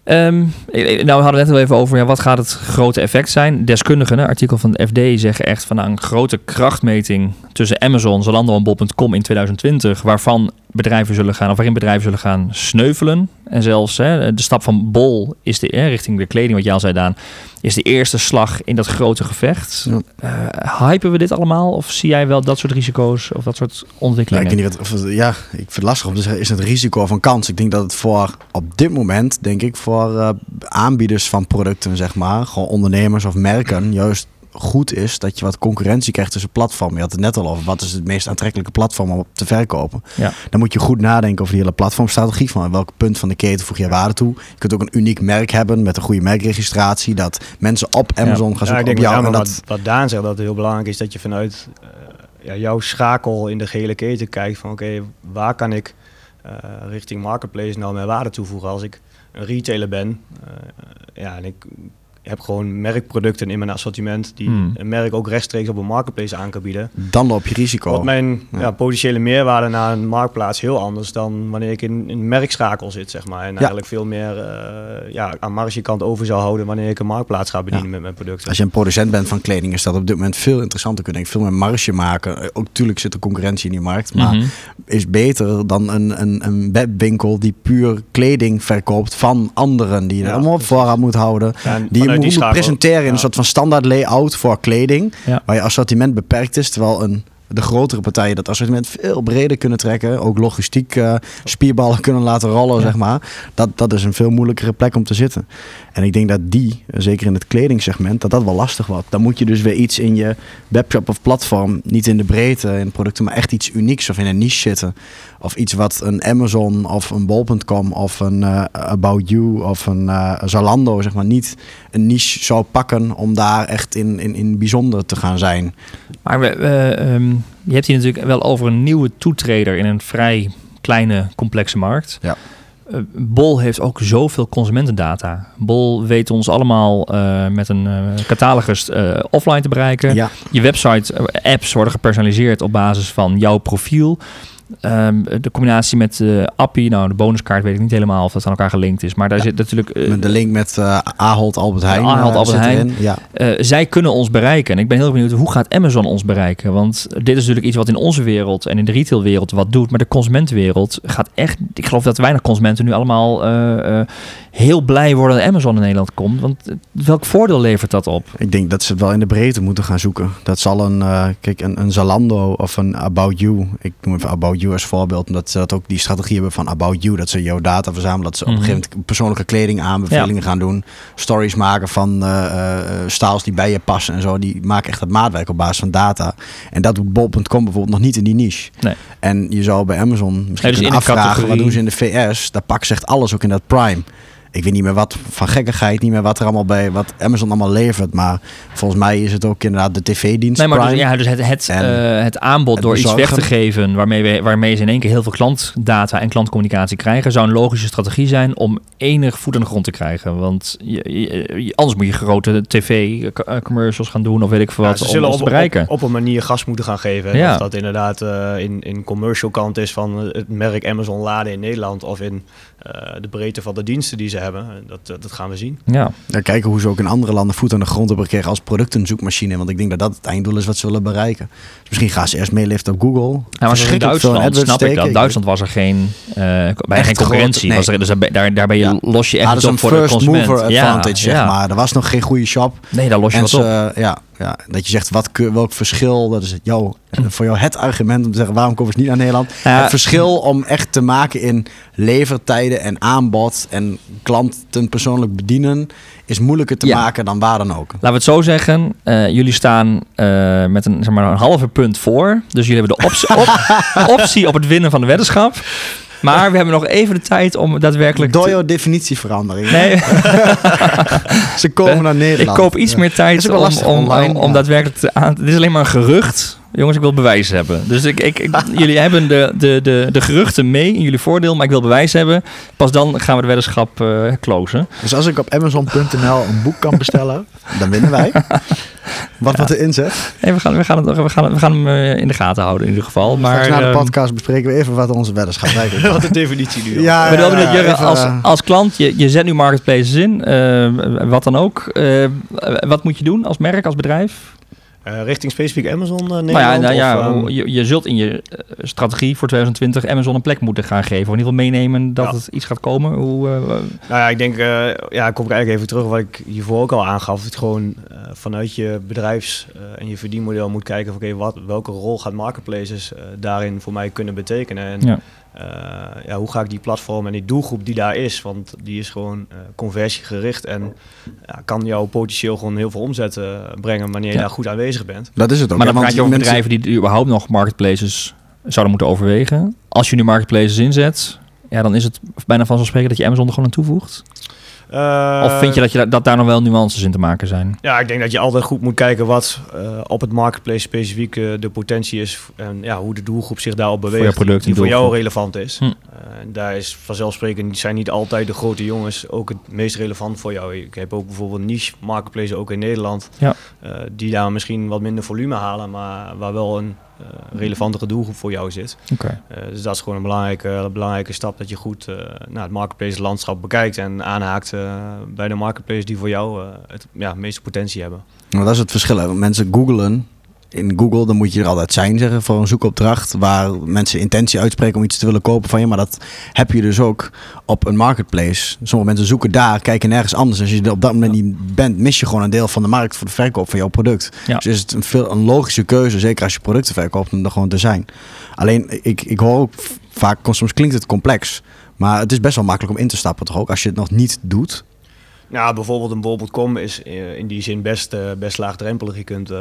Speaker 1: Um, nou, we hadden het net al even over ja, wat gaat het grote effect zijn. Deskundigen, artikel van de FD, zeggen echt van nou, een grote krachtmeting tussen Amazon, Zalando en Bol.com in 2020, waarvan bedrijven zullen gaan, of waarin bedrijven zullen gaan sneuvelen. En zelfs hè, de stap van Bol is de, hè, richting de kleding, wat jij al zei, Daan, is de eerste slag in dat grote gevecht. Ja. Uh, hypen we dit allemaal? Of zie jij wel dat soort risico's of dat soort ontwikkelingen?
Speaker 2: Ja, ik, niet of, ja, ik vind het lastig om te zeggen, is het risico of een kans? Ik denk dat het voor, op dit moment, denk ik, voor uh, aanbieders van producten, zeg maar, gewoon ondernemers of merken, juist goed is dat je wat concurrentie krijgt tussen platformen. Je had het net al over, wat is het meest aantrekkelijke platform om op te verkopen? Ja. Dan moet je goed nadenken over die hele platformstrategie. Van welk punt van de keten voeg je waarde toe? Je kunt ook een uniek merk hebben met een goede merkregistratie. Dat mensen op Amazon gaan zoeken ja, ik denk op jou.
Speaker 3: en dat... wat, wat Daan zegt, dat het heel belangrijk is dat je vanuit uh, ja, jouw schakel in de gehele keten kijkt van oké, waar kan ik uh, richting marketplace nou mijn waarde toevoegen als ik een retailer ben. Uh, ja, en ik heb gewoon merkproducten in mijn assortiment die
Speaker 1: Hmm.
Speaker 3: een merk ook rechtstreeks op een marketplace aan kan bieden.
Speaker 2: Dan loop je risico.
Speaker 3: Wat mijn
Speaker 2: Ja.
Speaker 3: ja. potentiële meerwaarde naar een marktplaats heel anders dan wanneer ik in een merkschakel zit, zeg maar. En eigenlijk veel meer eh, ja, aan margekant over zou houden wanneer ik een marktplaats ga bedienen
Speaker 2: Ja.
Speaker 3: met mijn producten.
Speaker 2: Als je een producent bent van kleding, is dat op dit moment veel interessanter. Kun je veel meer marge maken. Eh, Ook natuurlijk zit er concurrentie in die markt. Maar
Speaker 1: Mhm.
Speaker 2: is beter dan een, een, een webwinkel die puur kleding verkoopt van anderen. Die je
Speaker 3: Ja,
Speaker 2: allemaal op voorraad moet houden.
Speaker 3: Ja, en
Speaker 2: Die je
Speaker 3: vanuit
Speaker 2: moet,
Speaker 3: schakel-
Speaker 2: presenteren in een soort van standaard layout voor kleding. Waar je assortiment beperkt is. Terwijl een, de grotere partijen dat assortiment veel breder kunnen trekken. Ook logistiek eh, spierballen [laughs] kunnen laten rollen,
Speaker 1: Ja.
Speaker 2: zeg maar. Dat, dat is een veel moeilijkere plek om te zitten. En ik denk dat die, zeker in het kledingsegment, dat dat wel lastig wordt. Dan moet je dus weer iets in je webshop of platform, niet in de breedte in producten, maar echt iets unieks of in een niche zitten. Of iets wat een Amazon of een Bol.com of een eh, About You of een eh, Zalando, zeg maar, niet een niche zou pakken om daar echt in, in, in bijzonder te gaan zijn.
Speaker 1: Maar we, we, ehm, je hebt hier natuurlijk wel over een nieuwe toetreder in een vrij kleine, complexe markt.
Speaker 2: Ja.
Speaker 1: Eh, Bol heeft ook zoveel consumentendata. Bol weet ons allemaal eh, met een eh, catalogus offline te bereiken.
Speaker 2: Ja,
Speaker 1: Je website, apps worden gepersonaliseerd op basis van jouw profiel. Ehm, de combinatie met de appie, nou de bonuskaart weet ik niet helemaal of dat aan elkaar gelinkt is. Maar daar
Speaker 2: Ja.
Speaker 1: zit natuurlijk... eh,
Speaker 2: de link met eh Ahold Albert Heijn.
Speaker 1: Ahold Albert Heijn.
Speaker 2: Ja.
Speaker 1: zij kunnen ons bereiken. En ik ben heel benieuwd, hoe gaat Amazon ons bereiken? Want dit is natuurlijk iets wat in onze wereld en in de retailwereld wat doet. Maar de consumentenwereld gaat echt... Ik geloof dat weinig consumenten nu allemaal heel blij worden dat Amazon in Nederland komt. Want welk voordeel levert dat op?
Speaker 2: Ik denk dat ze het wel in de breedte moeten gaan zoeken. Dat zal een, kijk, een, een Zalando of een About You. Ik noem even About You als voorbeeld. Omdat ze dat ook die strategie hebben van About You. Dat ze jouw data verzamelen. Dat ze op een
Speaker 1: Mhm.
Speaker 2: gegeven moment persoonlijke kleding aanbevelingen gaan doen. Stories maken van eh eh, styles die bij je passen en zo. Die maken echt het maatwerk op basis van data. En dat doet Bol.com bijvoorbeeld nog niet in die niche.
Speaker 1: Nee.
Speaker 2: En je zou bij Amazon misschien
Speaker 1: dus
Speaker 2: kunnen
Speaker 1: een
Speaker 2: afvragen.
Speaker 1: categorie-
Speaker 2: Wat doen ze in de VS? Daar pakken ze echt alles ook in dat Prime. Ik weet niet meer wat van gekkigheid, niet meer wat er allemaal bij, wat Amazon allemaal levert. Maar volgens mij is het ook inderdaad de tv-dienst.
Speaker 1: Nee, maar dus, ja, dus het, het, eh, het aanbod
Speaker 2: het
Speaker 1: door iets weg te geven waarmee, we, waarmee ze in één keer heel veel klantdata en klantcommunicatie krijgen, zou een logische strategie zijn om enig voet aan de grond te krijgen. Want je, je- je- anders moet je grote tv-commercials gaan doen of weet ik veel
Speaker 3: Ja,
Speaker 1: wat
Speaker 3: ze
Speaker 1: om
Speaker 3: zullen
Speaker 1: ons
Speaker 3: op,
Speaker 1: te bereiken.
Speaker 3: Op, op een manier gas moeten gaan geven.
Speaker 1: Ja.
Speaker 3: Of dat inderdaad eh, in, in commercial kant is van het merk Amazon laden in Nederland of in eh, de breedte van de diensten die ze hebben. Dat, eh, dat gaan we zien.
Speaker 1: ja.
Speaker 2: Dan kijken hoe ze ook in andere landen voet aan de grond hebben gekregen als productenzoekmachine. Want ik denk dat dat het einddoel is wat ze willen bereiken. Dus misschien gaan ze eerst meeliften op Google.
Speaker 1: Ja, maar in Duitsland snap ik dat. Duitsland was er geen, eh, bij geen concurrentie.
Speaker 2: grote-
Speaker 1: was er, dus daar, daar, ben je,
Speaker 2: Ja.
Speaker 1: los je echt
Speaker 2: dat is
Speaker 1: op
Speaker 2: een
Speaker 1: voor de
Speaker 2: first
Speaker 1: consument.
Speaker 2: mover
Speaker 1: Ja,
Speaker 2: advantage, zeg
Speaker 1: ja.
Speaker 2: maar. Er was nog geen goede shop.
Speaker 1: Nee, daar los je
Speaker 2: En
Speaker 1: wat op.
Speaker 2: ja, ja, dat je zegt, wat, welk verschil, dat is jou, voor jou het argument om te zeggen, waarom komen ze niet naar Nederland?
Speaker 1: Ja.
Speaker 2: Het verschil om echt te maken in levertijden en aanbod en klanten persoonlijk bedienen, is moeilijker te
Speaker 1: Ja.
Speaker 2: maken dan waar dan ook.
Speaker 1: Laten we het zo zeggen. eh, jullie staan eh, met een, zeg maar, een halve punt voor. Dus jullie hebben de optie op, [laughs] optie op het winnen van de weddenschap. Maar we hebben nog even de tijd om daadwerkelijk...
Speaker 2: Door
Speaker 1: te-
Speaker 2: jouw definitieverandering.
Speaker 1: Nee, [laughs]
Speaker 2: Ze komen naar
Speaker 1: ik
Speaker 2: Nederland.
Speaker 1: koop iets meer tijd om, om,
Speaker 2: online,
Speaker 1: om, om daadwerkelijk te aan... Dit is alleen maar een gerucht. Jongens, ik wil bewijs hebben. Dus ik, ik, ik- [laughs] jullie hebben de, de, de, de geruchten mee in jullie voordeel, maar ik wil bewijs hebben. Pas dan gaan we de weddenschap eh closen.
Speaker 2: Dus als ik op Amazon.nl een boek kan bestellen, [laughs] dan winnen wij. Wat wordt de inzet?
Speaker 1: Nee, we, gaan, we, gaan het, we, gaan, we gaan hem eh, in de gaten houden in ieder geval. Maar,
Speaker 2: na de
Speaker 1: ehm,
Speaker 2: podcast bespreken we even wat onze weddenschap [laughs] eigenlijk
Speaker 3: Wat de definitie nu.
Speaker 2: Ja, ja, ja,
Speaker 1: Jurre,
Speaker 2: even,
Speaker 1: als,
Speaker 2: eh,
Speaker 1: als klant, je, je zet nu marketplaces in, wat dan ook. Eh, wat moet je doen als merk, als bedrijf?
Speaker 3: Eh, richting specifiek Amazon eh,
Speaker 1: Nou ja,
Speaker 3: Nederland?
Speaker 1: nou ja
Speaker 3: of, ehm,
Speaker 1: je, je zult in je eh, strategie voor 2020 Amazon een plek moeten gaan geven. Of in ieder geval meenemen dat
Speaker 3: Ja.
Speaker 1: het iets gaat komen. Hoe,
Speaker 3: Nou ja, ik denk, ja, ik kom ik eigenlijk even terug wat ik hiervoor ook al aangaf. Het gewoon vanuit je bedrijfs- en je verdienmodel moet kijken van oké, wat welke rol gaat marketplaces daarin voor mij kunnen betekenen. En
Speaker 1: Ja.
Speaker 3: Eh, ja, hoe ga ik die platform en die doelgroep die daar is, want die is gewoon eh, conversiegericht en ja, kan jou potentieel gewoon heel veel omzet eh, brengen wanneer je
Speaker 1: Ja.
Speaker 3: daar goed aanwezig bent.
Speaker 2: Dat is het ook.
Speaker 1: maar dan praat je over
Speaker 2: mensen-
Speaker 1: bedrijven die überhaupt nog marketplaces zouden moeten overwegen. Als je nu marketplaces inzet, ja, dan is het bijna vanzelfsprekend dat je Amazon er gewoon aan toevoegt.
Speaker 3: Eh,
Speaker 1: of vind je dat, je dat daar nog wel nuances in te maken zijn?
Speaker 3: Ja, ik denk dat je altijd goed moet kijken wat eh, op het marketplace specifiek eh, de potentie is en ja, hoe de doelgroep zich daarop beweegt.
Speaker 1: product
Speaker 3: die voor jou relevant is.
Speaker 1: Hm.
Speaker 3: Daar is vanzelfsprekend zijn niet altijd de grote jongens ook het meest relevant voor jou. Ik heb ook bijvoorbeeld niche marketplaces ook in Nederland,
Speaker 1: Ja.
Speaker 3: eh, die daar misschien wat minder volume halen, maar waar wel een eh, relevantere doelgroep voor jou zit.
Speaker 1: Oké.
Speaker 3: Eh, dus dat is gewoon een belangrijke, belangrijke stap dat je goed eh nou, het marketplace landschap bekijkt en aanhaakt bij de marketplace die voor jou eh, het ja, meeste potentie hebben.
Speaker 2: Nou, dat is het verschil. hè. Want Mensen googlen in Google, dan moet je er altijd zijn zeggen voor een zoekopdracht waar mensen intentie uitspreken om iets te willen kopen van je. Maar dat heb je dus ook op een marketplace. Sommige mensen zoeken daar, kijken nergens anders. Als je er op dat moment niet bent, mis je gewoon een deel van de markt voor de verkoop van jouw product.
Speaker 1: Ja.
Speaker 2: Dus is het een, veel, een logische keuze, zeker als je producten verkoopt, om er gewoon te zijn. Alleen, ik, ik hoor ook vaak, soms klinkt het complex. Maar het is best wel makkelijk om in te stappen toch ook, als je het nog niet doet.
Speaker 3: Nou, bijvoorbeeld een bol.com is eh, in die zin best, eh, best laagdrempelig. Je kunt eh,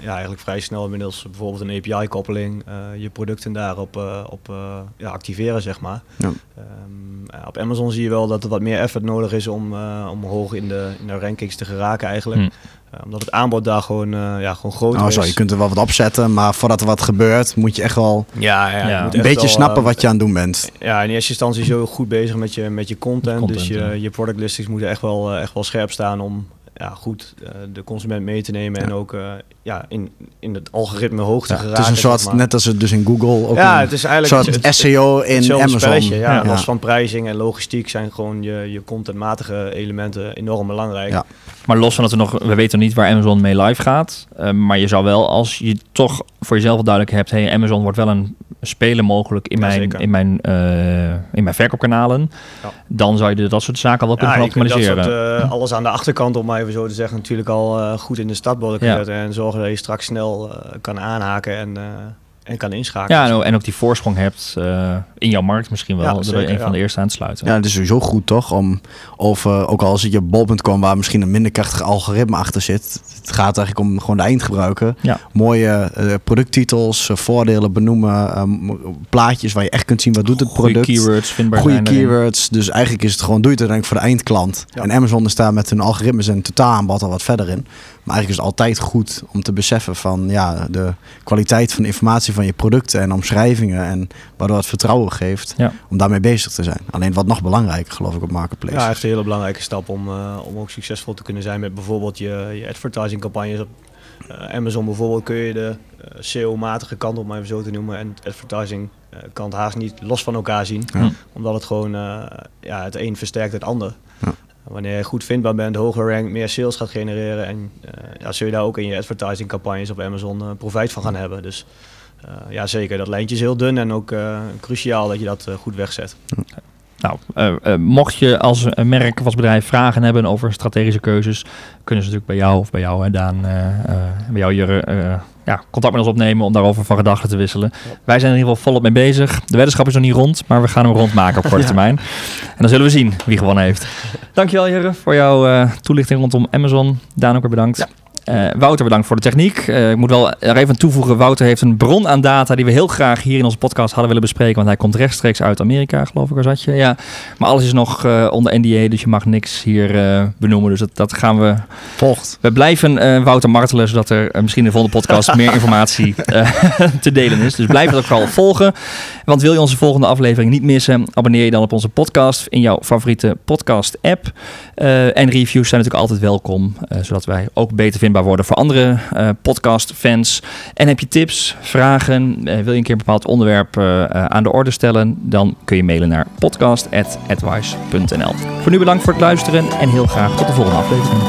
Speaker 3: ja, eigenlijk vrij snel inmiddels bijvoorbeeld een API-koppeling je producten daarop op, ja, activeren, zeg maar.
Speaker 2: Ja.
Speaker 3: Ehm, ja, op Amazon zie je wel dat er wat meer effort nodig is om, eh, om hoog in de, in de rankings te geraken eigenlijk.
Speaker 1: Hm.
Speaker 3: Eh, omdat het aanbod daar gewoon, eh, ja, gewoon groter
Speaker 2: Nou,
Speaker 3: is.
Speaker 2: zo, je kunt er wel wat opzetten, maar voordat er wat gebeurt, moet je echt wel
Speaker 3: Ja, ja, je
Speaker 1: Ja.
Speaker 3: moet
Speaker 2: een
Speaker 3: echt
Speaker 2: beetje
Speaker 3: wel,
Speaker 2: snappen wat je aan het doen bent.
Speaker 3: Ja, in eerste instantie zo goed bezig met je, met je content.
Speaker 1: Content,
Speaker 3: dus je,
Speaker 1: ja.
Speaker 3: je product listings moeten echt wel, echt wel scherp staan om ja, goed eh, de consument mee te nemen. En ook eh, ja, in, in het algoritme hoog te
Speaker 1: Ja,
Speaker 3: geraken.
Speaker 2: Het is een soort,
Speaker 3: zeg maar.
Speaker 2: net als het dus in Google ook
Speaker 3: ja,
Speaker 2: een
Speaker 3: het is eigenlijk
Speaker 2: soort
Speaker 3: het-
Speaker 2: SEO in Amazon.
Speaker 3: spelletje, Ja. Los van prijzing en logistiek zijn gewoon je, je contentmatige elementen enorm belangrijk.
Speaker 1: Maar los van dat we nog, we weten nog niet waar Amazon mee live gaat. eh, maar je zou wel, als je toch voor jezelf duidelijk hebt, hey, Amazon wordt wel een speler mogelijk in
Speaker 3: Ja,
Speaker 1: mijn,
Speaker 3: zeker.
Speaker 1: in mijn, eh, in mijn verkoopkanalen.
Speaker 3: Ja.
Speaker 1: Dan zou je dat soort zaken wel kunnen
Speaker 3: Ja, dat
Speaker 1: optimaliseren.
Speaker 3: soort, eh, alles aan de achterkant, om maar even zo te zeggen, natuurlijk al eh, goed in de
Speaker 1: Ja.
Speaker 3: zetten. En zorgen dat je straks snel kan aanhaken en, en kan inschakelen.
Speaker 1: ja, en ook- en ook die voorsprong hebt eh, in jouw markt misschien wel.
Speaker 3: Ja,
Speaker 1: door
Speaker 3: zeker,
Speaker 1: een van de eerste aan te sluiten.
Speaker 2: Ja, het is sowieso goed toch om over, ook al zit je op bol.com waar misschien een minder krachtig algoritme achter zit. Het gaat eigenlijk om gewoon de eindgebruiker.
Speaker 1: Ja.
Speaker 2: Mooie eh, producttitels, eh, voordelen benoemen, eh, m- plaatjes waar je echt kunt zien wat doet het
Speaker 1: Goeie
Speaker 2: product.
Speaker 1: keywords vindbaar
Speaker 2: Goede
Speaker 1: zijn erin.
Speaker 2: keywords. Dus eigenlijk is het gewoon, doe je het uiteindelijk voor de eindklant.
Speaker 3: Ja.
Speaker 2: En Amazon is daar met hun algoritmes en totaalaanbod al wat verder in. Maar eigenlijk is het altijd goed om te beseffen van ja, de kwaliteit van de informatie van je producten en omschrijvingen. En waardoor het vertrouwen geeft
Speaker 1: Ja.
Speaker 2: om daarmee bezig te zijn. Alleen wat nog belangrijker geloof ik op Marketplace.
Speaker 3: Ja, echt een hele belangrijke stap om, eh, om ook succesvol te kunnen zijn met bijvoorbeeld je, je advertising campagnes. Op eh, Amazon bijvoorbeeld kun je de eh, SEO-matige kant, om maar even zo te noemen, en de advertising eh, kant haast niet los van elkaar zien.
Speaker 2: Ja.
Speaker 3: Omdat het gewoon, ja, het een versterkt het ander.
Speaker 2: Ja.
Speaker 3: Wanneer je goed vindbaar bent, hoger rank, meer sales gaat genereren. En ja, zul je daar ook in je advertising campagnes op Amazon profijt van gaan hebben. Dus eh, ja, zeker. Dat lijntje is heel dun en ook cruciaal dat je dat goed wegzet.
Speaker 1: Nou, eh, eh, mocht je als een merk of als bedrijf vragen hebben over strategische keuzes, kunnen ze natuurlijk bij jou of bij jou, hè, Daan, eh, bij jou, Jurre, ja, contact met ons opnemen om daarover van gedachten te wisselen. Wij zijn er in ieder geval volop mee bezig. De weddenschap is nog niet rond, maar we gaan hem rondmaken op korte
Speaker 3: Ja.
Speaker 1: termijn. En dan zullen we zien wie gewonnen heeft. Dankjewel, Jurre, voor jouw toelichting rondom Amazon. Daan ook weer bedankt. Eh, Wouter, bedankt voor de techniek. Eh, ik moet wel er even toevoegen, Wouter heeft een bron aan data die we heel graag hier in onze podcast hadden willen bespreken, want hij komt rechtstreeks uit Amerika, geloof ik, zat je? Ja, maar alles is nog eh, onder NDA, dus je mag niks hier benoemen. Dus dat, dat gaan we...
Speaker 2: Volgt.
Speaker 1: We blijven Wouter martelen, zodat er misschien in de volgende podcast meer [laughs] informatie te delen is. Dus blijf het ook vooral volgen. Want wil je onze volgende aflevering niet missen, abonneer je dan op onze podcast in jouw favoriete podcast-app. En reviews zijn natuurlijk altijd welkom, zodat wij ook beter worden voor andere eh podcast-fans. En heb je tips, vragen, eh, wil je een keer een bepaald onderwerp eh, aan de orde stellen, dan kun je mailen naar podcast.advice.nl. Voor nu bedankt voor het luisteren en heel graag tot de volgende aflevering.